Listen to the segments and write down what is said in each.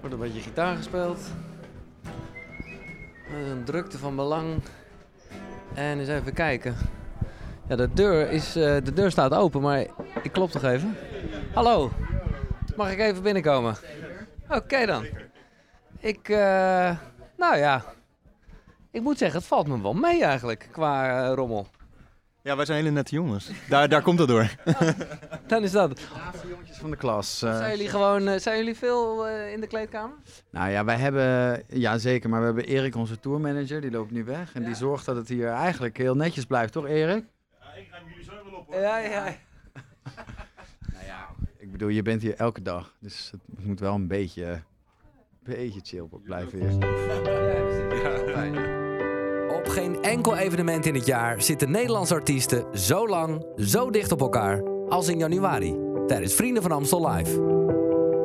Wordt een beetje gitaar gespeeld. Een drukte van belang. En eens even kijken. Ja, de deur, is, eh, de deur staat open, maar ik klop toch even. Hallo, mag ik even binnenkomen? Oké dan. Ik, eh, nou ja, ik moet zeggen, het valt me wel mee eigenlijk qua eh, rommel. Ja, wij zijn hele nette jongens. Daar, daar komt het door. Dan is dat. jongetjes van de klas. eh. Zijn jullie gewoon, eh, zijn jullie veel eh, in de kleedkamer? nou ja, wij hebben, ja zeker, maar we hebben Erik, onze tourmanager, die loopt nu weg. En die zorgt dat het hier eigenlijk heel netjes blijft, toch Erik? Ja, ja. Nou ja, ik bedoel, je bent hier elke dag, dus het moet wel een beetje, beetje chill blijven hier. Op geen enkel evenement in het jaar zitten Nederlandse artiesten zo lang, zo dicht op elkaar als in januari tijdens Vrienden van Amstel Live.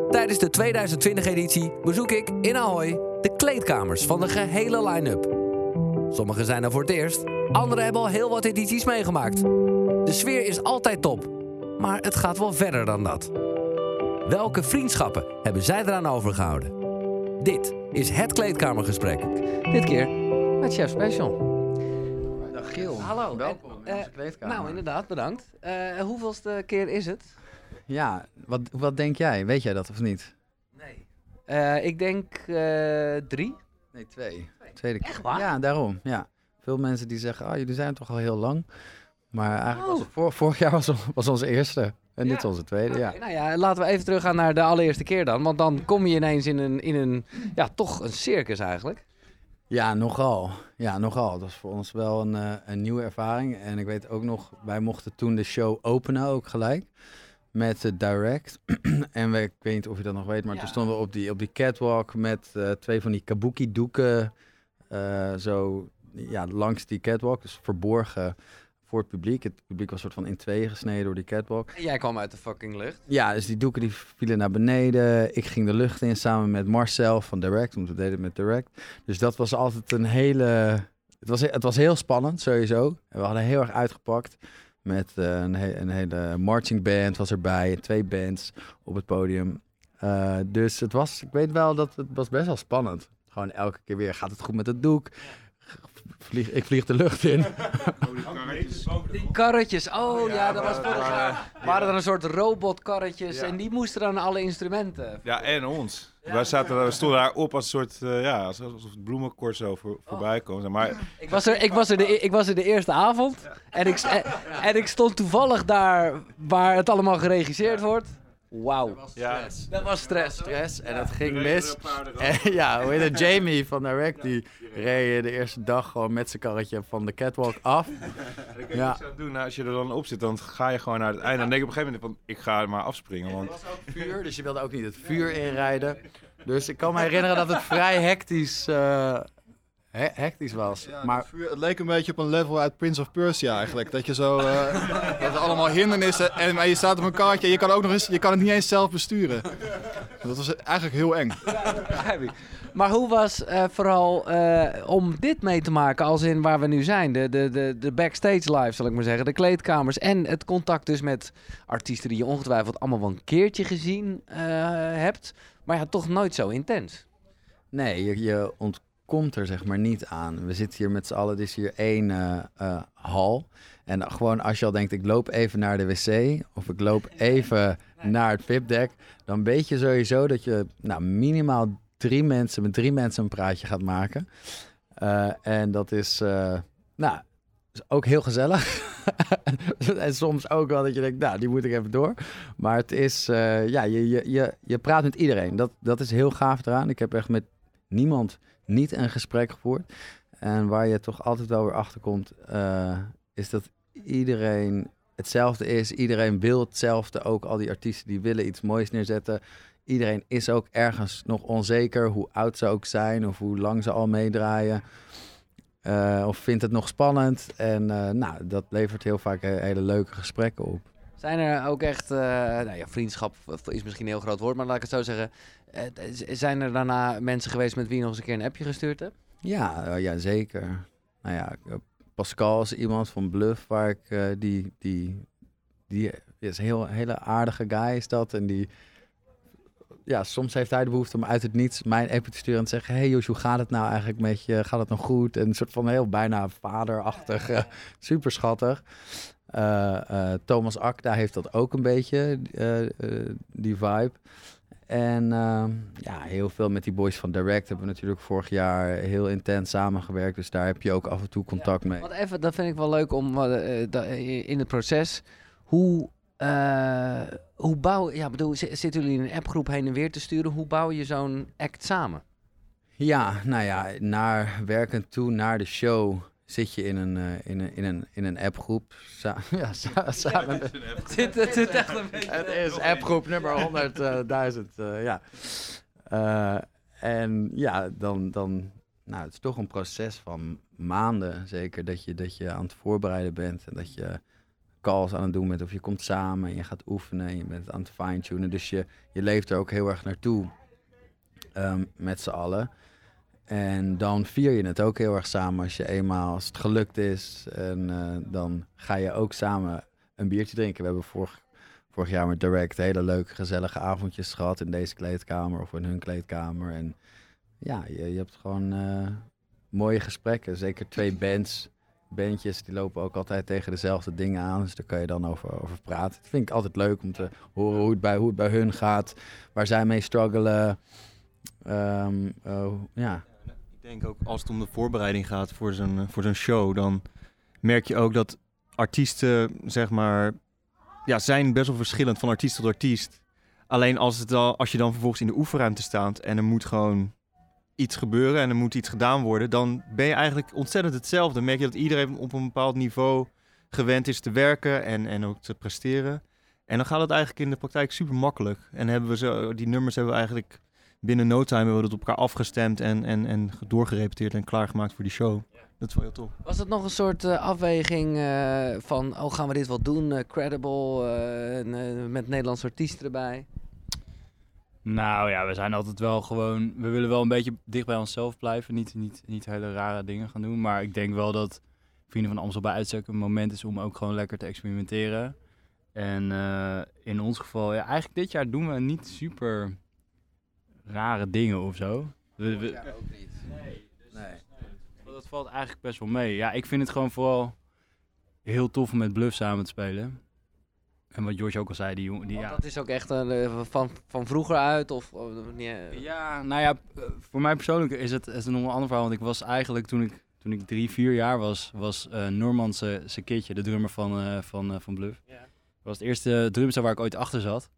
Tijdens de 2020-editie bezoek ik in Ahoy de kleedkamers van de gehele line-up. Sommigen zijn er voor het eerst, anderen hebben al heel wat edities meegemaakt. De sfeer is altijd top, maar het gaat wel verder dan dat. Welke vriendschappen hebben zij eraan overgehouden? Dit is het kleedkamergesprek. Dit keer met Chef Special. Dag Giel. Hallo. Welkom En, in eh, onze kleedkamer. Nou, inderdaad, bedankt. Eh hoeveelste keer is het? Ja, wat, wat denk jij? Weet jij dat of niet? Nee. ik denk eh, drie. Nee, twee. Tweede keer. Echt waar? Ja, daarom. Ja. Veel mensen die zeggen, oh, jullie zijn toch al heel lang. Maar eigenlijk was Oh. vorig jaar was, was onze eerste. En dit is onze tweede, ja. Nou ja, laten we even teruggaan naar de allereerste keer dan. Want dan kom je ineens in een, in een ja, toch een circus eigenlijk. Ja, nogal. Ja, nogal. Dat was voor ons wel een, eh, een nieuwe ervaring. En ik weet ook nog, wij mochten toen de show openen ook gelijk. Met de direct. en we, ik weet niet of je dat nog weet, maar Ja. toen stonden we op die, op die catwalk met eh, twee van die kabuki doeken. eh, zo ja, langs die catwalk. Dus verborgen voor het publiek. Het publiek was soort van in tweeën gesneden door die catwalk. En jij kwam uit de fucking lucht. Ja, dus die doeken die vielen naar beneden. Ik ging de lucht in samen met Marcel van Direct, want we deden het met Direct. Dus dat was altijd een hele... Het was, het was heel spannend, sowieso. En we hadden heel erg uitgepakt. Met eh, een, he- een hele marching band was erbij. Twee bands op het podium. Eh, dus het was, ik weet wel dat het was best wel spannend. Gewoon elke keer weer, gaat het goed met het doek? Vlieg, ik vlieg de lucht in. Die karretjes, oh ja, dat was vorig jaar. Waren er een soort robotkarretjes en die moesten dan alle instrumenten. Ja, en ons. Wij, zaten, we stonden daar op als een soort, eh, ja, alsof het bloemencorso voor, voorbij kwam. Maar Ik was er, ik was er, de, e- ik was er de eerste avond en ik, en, en ik stond toevallig daar waar het allemaal geregisseerd wordt. Wauw, ja, dat was stress. stress en dat ging mis. En ja, hoe heet het? Jamie van Direct, die reed de eerste dag gewoon met zijn karretje van de catwalk af. ja. Ja. Ik zou doen, nou, als je er dan op zit, dan ga je gewoon naar het einde. Dan denk ik op een gegeven moment van, ik ga maar afspringen. Want Vuur, dus je wilde ook niet het vuur inrijden. Dus ik kan me herinneren dat het vrij hectisch, eh, he- hectisch was. maar Vuur- het leek een beetje op een level uit Prince of Persia eigenlijk. Dat je zo, eh, dat er allemaal hindernissen en maar je staat op een kaartje en je kan ook nog eens, je kan het niet eens zelf besturen. Dat was eigenlijk heel eng. Maar hoe was eh, vooral eh, om dit mee te maken als in waar we nu zijn? De, de, de, de backstage live, zal ik maar zeggen. De kleedkamers en het contact dus met artiesten die je ongetwijfeld allemaal wel een keertje gezien eh, hebt. Maar ja, toch nooit zo intens. nee, je, je ontkomt er zeg maar niet aan. We zitten hier met z'n allen, het is hier één eh, eh, hal. En gewoon als je al denkt, ik loop even naar de wc of ik loop even naar het VIP-deck, dan weet je sowieso dat je nou, minimaal drie mensen, met drie mensen een praatje gaat maken. Eh, en dat is, nou, is ook heel gezellig. en soms ook wel dat je denkt, nou, die moet ik even door. Maar het is, ja, je, je, je, je praat met iedereen. Dat, dat is heel gaaf eraan. Ik heb echt met niemand niet een gesprek gevoerd. En waar je toch altijd wel weer achter komt, eh, is dat iedereen hetzelfde is. Iedereen wil hetzelfde. Ook al die artiesten die willen iets moois neerzetten. Iedereen is ook ergens nog onzeker, hoe oud ze ook zijn of hoe lang ze al meedraaien. Eh, of vindt het nog spannend. En eh, nou, dat levert heel vaak he- hele leuke gesprekken op. Zijn er ook echt, eh, nou ja, vriendschap is misschien een heel groot woord, maar laat ik het zo zeggen. Eh, zijn er daarna mensen geweest met wie je nog eens een keer een appje gestuurd hebt? Ja, eh, ja zeker. Nou ja, Pascal is iemand van Bluff waar ik die, die, die is een heel hele aardige guy is dat en die ja, soms heeft hij de behoefte om uit het niets mijn appje te sturen en te zeggen: Hey Jos, hoe gaat het nou eigenlijk met je? Gaat het nog goed? En een soort van heel bijna vaderachtig, super schattig. Eh, eh, Thomas Akda heeft dat ook een beetje, eh, die vibe. En ehm, ja, heel veel met die boys van Direct hebben we natuurlijk vorig jaar heel intens samengewerkt. Dus daar heb je ook af en toe contact mee. Want even, dat vind ik wel leuk om in het proces. Hoe, hoe bouw ja, bedoel, zi- zitten jullie in een appgroep heen en weer te sturen? Hoe bouw je zo'n act samen? Ja, nou ja, naar werkend toe, naar de show, zit je in een, eh, in een, in een, in een appgroep. Sa ja, sa- samen dit echt een beetje... Het is appgroep nummer 100.000, eh ja. Eh, en ja, dan, dan, nou, het is toch een proces van maanden, zeker, dat je, dat je aan het voorbereiden bent en dat je calls aan het doen bent of je komt samen en je gaat oefenen en je bent aan het fine-tunen. Dus je, je leeft er ook heel erg naartoe ehm, met z'n allen. En dan vier je het ook heel erg samen als je eenmaal, als het gelukt is. En eh, dan ga je ook samen een biertje drinken. We hebben vorig, vorig jaar met Direct hele leuke, gezellige avondjes gehad in deze kleedkamer of in hun kleedkamer. En ja, je, je hebt gewoon eh, mooie gesprekken. Zeker twee bands, bandjes, die lopen ook altijd tegen dezelfde dingen aan. Dus daar kan je dan over, over praten. Dat vind ik altijd leuk om te horen hoe het bij, hoe het bij hun gaat, waar zij mee struggelen. Ehm, oh, ja, denk ook als het om de voorbereiding gaat voor zo'n eh, voor zo'n show, dan merk je ook dat artiesten, zeg maar, ja, zijn best wel verschillend van artiest tot artiest. Alleen als, het al, als je dan vervolgens in de oefenruimte staat en er moet gewoon iets gebeuren en er moet iets gedaan worden, dan ben je eigenlijk ontzettend hetzelfde. Dan merk je dat iedereen op een bepaald niveau gewend is te werken en, en ook te presteren. En dan gaat het eigenlijk in de praktijk super makkelijk. En hebben we zo, die nummers hebben we eigenlijk binnen no time hebben we dat op elkaar afgestemd en, en, en doorgerepeteerd en klaargemaakt voor die show. Dat is wel heel tof. Was het nog een soort eh, afweging eh, van, oh gaan we dit wel doen? eh, credible, eh, en, eh, met Nederlandse artiesten erbij? Nou ja, we zijn altijd wel gewoon. We willen wel een beetje dicht bij onszelf blijven. Niet, niet, niet hele rare dingen gaan doen. Maar ik denk wel dat Vrienden van Amstel bij uitstek een moment is om ook gewoon lekker te experimenteren. En eh, in ons geval, ja, eigenlijk dit jaar doen we niet super rare dingen of zo. We, we- ook niet. Nee. dat valt eigenlijk best wel mee. Ja, ik vind het gewoon vooral heel tof om met Bluff samen te spelen. En wat George ook al zei, die jongen. Die, ja, dat is ook echt eh, van, van vroeger uit? Of, of niet, eh, Ja, nou ja, eh, voor mij persoonlijk is het, is het nog een ander verhaal. Want ik was eigenlijk, toen ik, toen ik drie, vier jaar was, was eh Norman zijn kitje, de drummer van, van, van Bluff. Ja. Dat was het eerste drumstel waar ik ooit achter zat.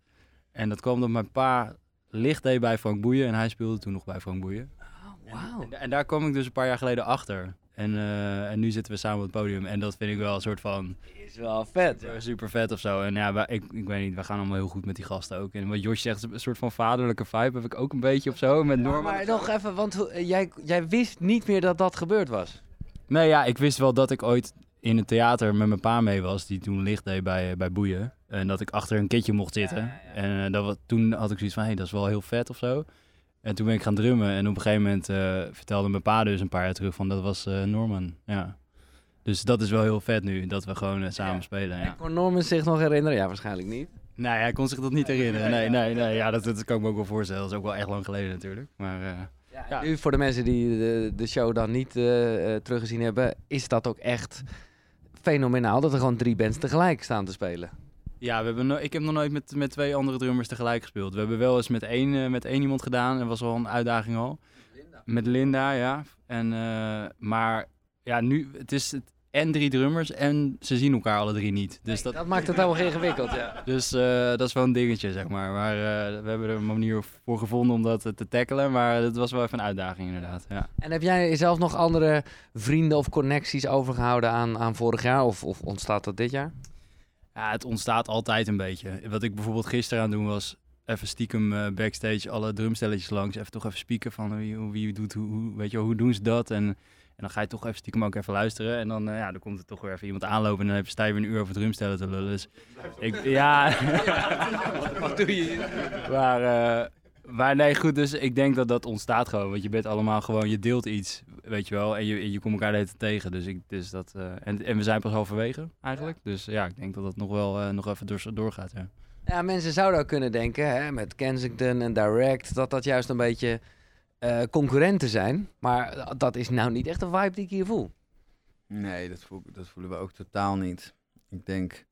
En dat kwam omdat mijn pa licht deed bij Frank Boeien. En hij speelde toen nog bij Frank Boeien. Oh, wauw. En, en daar kwam ik dus een paar jaar geleden achter. En, eh, en nu zitten we samen op het podium. En dat vind ik wel een soort van Is wel vet. super, super vet of zo. En ja, wij- ik, ik weet niet, we gaan allemaal heel goed met die gasten ook. En wat Josh zegt, een soort van vaderlijke vibe heb ik ook een beetje of zo. Met Maar, nog even, want eh, jij, jij wist niet meer dat dat gebeurd was. Nee, ja, ik wist wel dat ik ooit in het theater met mijn pa mee was, die toen licht deed bij, eh, bij Boeien. En dat ik achter een kitje mocht zitten. En eh, dat, toen had ik zoiets van, hé, hey, dat is wel heel vet of zo. En toen ben ik gaan drummen. En op een gegeven moment eh, vertelde mijn pa dus een paar jaar terug van, dat was eh, Norman. Ja. Dus dat is wel heel vet nu, dat we gewoon eh, samen spelen. Ja. Kon Norman zich nog herinneren? Ja, waarschijnlijk niet. Nee, hij kon zich dat niet herinneren. Nee, nee, nee. Ja, dat, dat kan ik me ook wel voorstellen. Dat is ook wel echt lang geleden natuurlijk. Maar eh, Ja. Nu voor de mensen die de, de show dan niet eh, eh, teruggezien hebben, is dat ook echt fenomenaal dat er gewoon drie bands tegelijk staan te spelen. Ja, we hebben no- ik heb nog nooit met, met twee andere drummers tegelijk gespeeld. We hebben wel eens met één, eh, met één iemand gedaan. Dat was wel een uitdaging al. Met Linda, ja. En, eh, maar ja, nu, het is het, en drie drummers en ze zien elkaar alle drie niet. Dus dat, Dat maakt het helemaal ingewikkeld, ja. dus, eh, dat is wel een dingetje, zeg maar. Maar we hebben er een manier voor gevonden om dat te tackelen. Maar het was wel even een uitdaging, inderdaad. Ja. En heb jij zelf nog andere vrienden of connecties overgehouden aan, aan vorig jaar? Of, of ontstaat dat dit jaar? Ja, het ontstaat altijd een beetje. Wat ik bijvoorbeeld gisteren aan doen was... even stiekem eh, backstage alle drumstelletjes langs. Even toch even spieken van wie, hoe- wie doet hoe, hoe, weet je, hoe doen ze dat? En, en dan ga je toch even stiekem ook even luisteren. En dan, eh, ja, dan komt er toch weer even iemand aanlopen... en dan heb je weer een uur over drumstellen te lullen. Dus ik, ja... Wat doe je? maar, eh, maar nee, goed, dus ik denk dat dat ontstaat gewoon. Want je bent allemaal gewoon... Je deelt iets, weet je wel. En je, je komt elkaar de hele tijd tegen. Dus, ik, dus dat... eh, en, en we zijn pas halverwege, eigenlijk. Dus ja, ik denk dat dat nog wel eh, nog even door, doorgaat, ja. Ja, mensen zouden ook kunnen denken, hè, met Kensington en Direct, dat dat juist een beetje eh, concurrenten zijn. Maar dat is nou niet echt een vibe die ik hier voel. Nee, dat, voel, dat voelen we ook totaal niet. Ik denk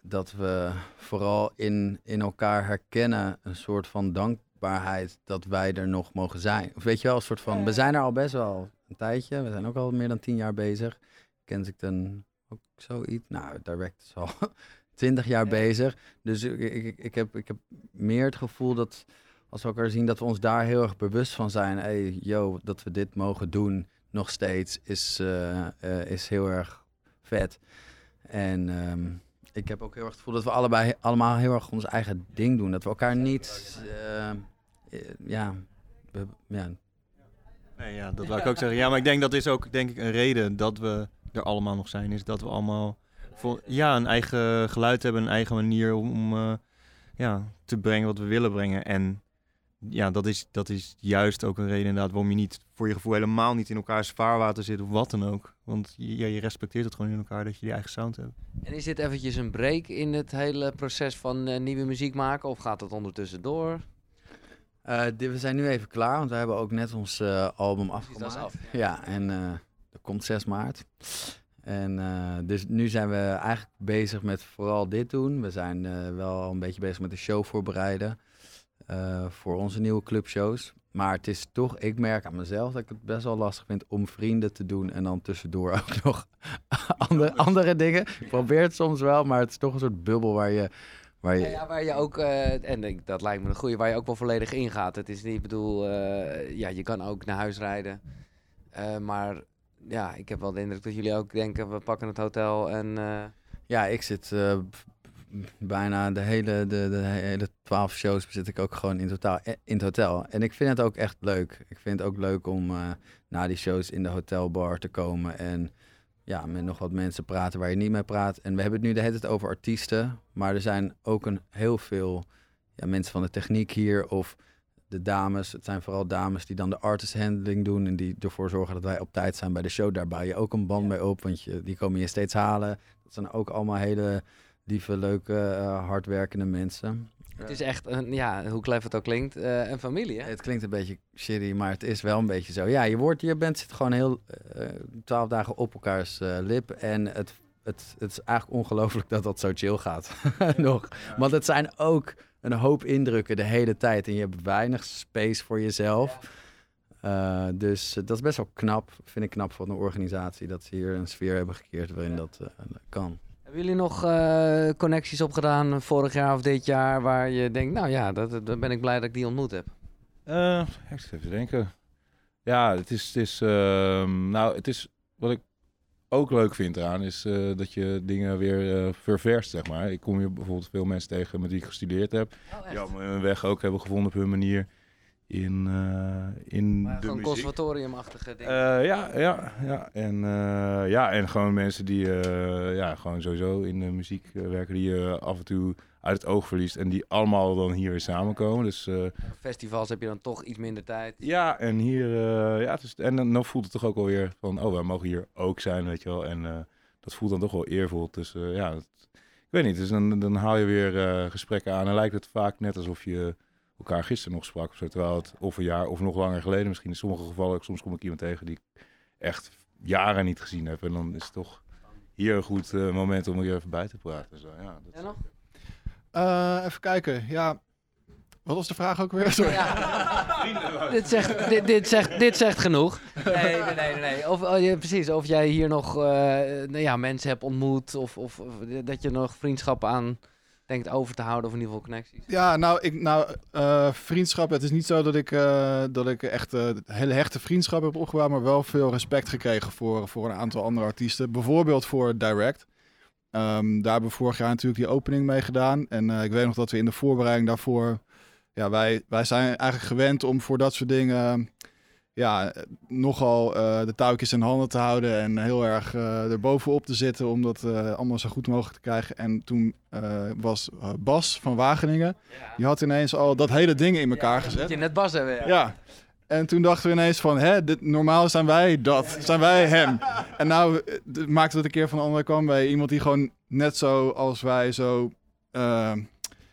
dat we vooral in, in elkaar herkennen een soort van dankbaarheid dat wij er nog mogen zijn. Of weet je wel, een soort van, we zijn er al best wel een tijdje. We zijn ook al meer dan tien jaar bezig. Kensington ook zoiets. Nou, Direct is al twintig jaar bezig. Dus ik, ik, ik, heb, ik heb meer het gevoel dat als we elkaar zien, dat we ons daar heel erg bewust van zijn. Hey, yo, dat we dit mogen doen nog steeds is, eh, eh, is heel erg vet. En ehm, ik heb ook heel erg het gevoel dat we allebei allemaal heel erg ons eigen ding doen. Dat we elkaar niet, eh, eh, ja, we, ja, Nee, ja, dat wou ik ook zeggen. Ja, maar ik denk dat is ook denk ik een reden dat we er allemaal nog zijn. Is dat we allemaal voor, ja, een eigen geluid hebben, een eigen manier om, om, eh, ja, te brengen wat we willen brengen. En ja, dat is, dat is juist ook een reden inderdaad waarom je niet voor je gevoel helemaal niet in elkaars vaarwater zit of wat dan ook. Want je, ja, je respecteert het gewoon in elkaar dat je die eigen sound hebt. En is dit eventjes een break in het hele proces van eh, nieuwe muziek maken? Of gaat het ondertussen door? Eh, dit- we zijn nu even klaar, want we hebben ook net ons eh, album afgemaakt. af, Ja, en eh, dat komt 6 maart. En dus nu zijn we eigenlijk bezig met vooral dit doen. We zijn wel een beetje bezig met de show voorbereiden voor onze nieuwe clubshows. Maar het is toch, ik merk aan mezelf dat ik het best wel lastig vind om vrienden te doen en dan tussendoor ook nog andere, andere dingen. Ik probeer het soms wel, maar het is toch een soort bubbel waar je... Waar je Ja, ja, waar je ook, eh, en ik- dat lijkt me een goede, waar je ook wel volledig ingaat. Het is niet, ik bedoel, eh, ja, je kan ook naar huis rijden. Eh, maar ja, ik heb wel de indruk dat jullie ook denken, we pakken het hotel en... Ja, ik zit bijna de hele, de, de hele twaalf shows zit ik ook gewoon in, totaal, in het hotel. En ik vind het ook echt leuk. Ik vind het ook leuk om na die shows in de hotelbar te komen en ja, met nog wat mensen praten waar je niet mee praat. En we hebben het nu de hele tijd over artiesten, maar er zijn ook een heel veel ja, mensen van de techniek hier of de dames. Het zijn vooral dames die dan de artist handling doen en die ervoor zorgen dat wij op tijd zijn bij de show. Daar bouw je ook een band mee op, want je, die komen je steeds halen. Dat zijn ook allemaal hele lieve, leuke, eh, hardwerkende mensen. Het is echt, een, ja, hoe clever het ook klinkt, eh, een familie, hè? Het klinkt een beetje shitty, maar het is wel een beetje zo. Ja, je, wordt, je bent zit gewoon heel eh, twaalf dagen op elkaars eh, lip. En het, het, het is eigenlijk ongelooflijk dat dat zo chill gaat. Nog. Want het zijn ook een hoop indrukken de hele tijd. En je hebt weinig space voor jezelf. Dus dat is best wel knap. Vind ik knap van de organisatie. Dat ze hier een sfeer hebben gekeerd waarin dat kan. Hebben jullie nog eh, connecties opgedaan vorig jaar of dit jaar waar je denkt, nou ja, dat, dat ben ik blij dat ik die ontmoet heb? Eh, ik zit even denken. Ja, het is, het is, ehm, nou, het is wat ik ook leuk vind eraan, is eh, dat je dingen weer ververst, zeg maar. Ik kom hier bijvoorbeeld veel mensen tegen met wie ik gestudeerd heb. Oh, Die allemaal hun weg ook hebben gevonden op hun manier in, eh, in Maar de gewoon muziek. conservatoriumachtige dingen. Eh, ja, ja, ja. En, eh, ja. en gewoon mensen die ja, gewoon sowieso in de muziek werken, die je af en toe uit het oog verliest. En die allemaal dan hier weer samenkomen. Dus Festivals heb je dan toch iets minder tijd. ja, en hier, ja, het is, en dan, dan voelt het toch ook alweer van, oh, wij mogen hier ook zijn, weet je wel. En dat voelt dan toch wel eervol. Dus ja, ik weet niet, dus dan, dan haal je weer gesprekken aan. En lijkt het vaak net alsof je elkaar gisteren nog sprak. Of zo, terwijl het of een jaar of nog langer geleden misschien. In sommige gevallen, soms kom ik iemand tegen die ik echt jaren niet gezien heb. En dan is het toch hier een goed eh, moment om er even bij te praten. Zo, ja, dat, Ja, nog? Eh, even kijken. Ja, wat was de vraag ook weer? Sorry. dit, zegt, dit, dit, zegt, dit zegt genoeg. Nee, nee, nee. Of, oh, ja, precies, of jij hier nog eh, nou ja, mensen hebt ontmoet. Of, of, of dat je nog vriendschappen aan denkt over te houden. Of in ieder geval connecties. Ja, nou, ik, nou eh, vriendschap. Het is niet zo dat ik, eh, dat ik echt eh, hele hechte vriendschap heb opgebouwd, maar wel veel respect gekregen voor, voor een aantal andere artiesten. Bijvoorbeeld voor Direct. Ehm, daar hebben we vorig jaar natuurlijk die opening mee gedaan. En ik weet nog dat we in de voorbereiding daarvoor... Ja, wij, wij zijn eigenlijk gewend om voor dat soort dingen... Ja, nogal eh, de touwtjes in handen te houden en heel erg eh erbovenop te zitten om dat eh, allemaal zo goed mogelijk te krijgen. En toen was Bas van Wageningen, die had ineens al dat hele ding in elkaar Dat gezet. je net Bas hebben. Ja. Ja. En toen dachten we ineens van, hè, dit, normaal zijn wij dat, zijn wij hem. En nou maakte het een keer van de andere kant bij iemand die gewoon net zo als wij zo,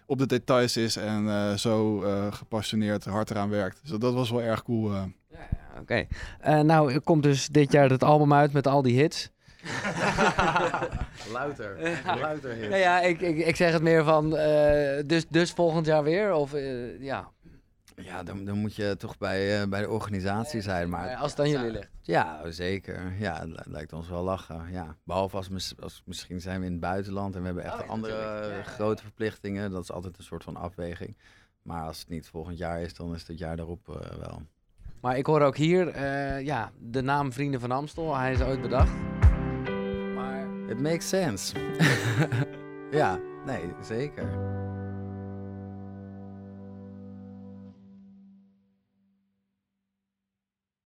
op de details is en zo gepassioneerd hard eraan werkt. Dus dat was wel erg cool. Eh. Oké. Eh, nou, er komt dus dit jaar het album uit met al die hits. Louter. Louter hit. Nou ja, ik, ik, ik zeg het meer van, eh, dus, dus volgend jaar weer? Of eh, ja, Ja, dan, dan moet je toch bij, bij de organisatie zijn. Maar als het aan jullie ligt. Ja, zeker. Ja, het li- lijkt ons wel lachen. Ja. Behalve als, mis- als misschien zijn we in het buitenland en we hebben echt andere eh, grote verplichtingen. Dat is altijd een soort van afweging. Maar als het niet volgend jaar is, dan is het jaar daarop wel. Maar ik hoor ook hier, eh, ja, de naam Vrienden van Amstel. Hij is ooit bedacht. Maar It makes sense. ja, nee, zeker.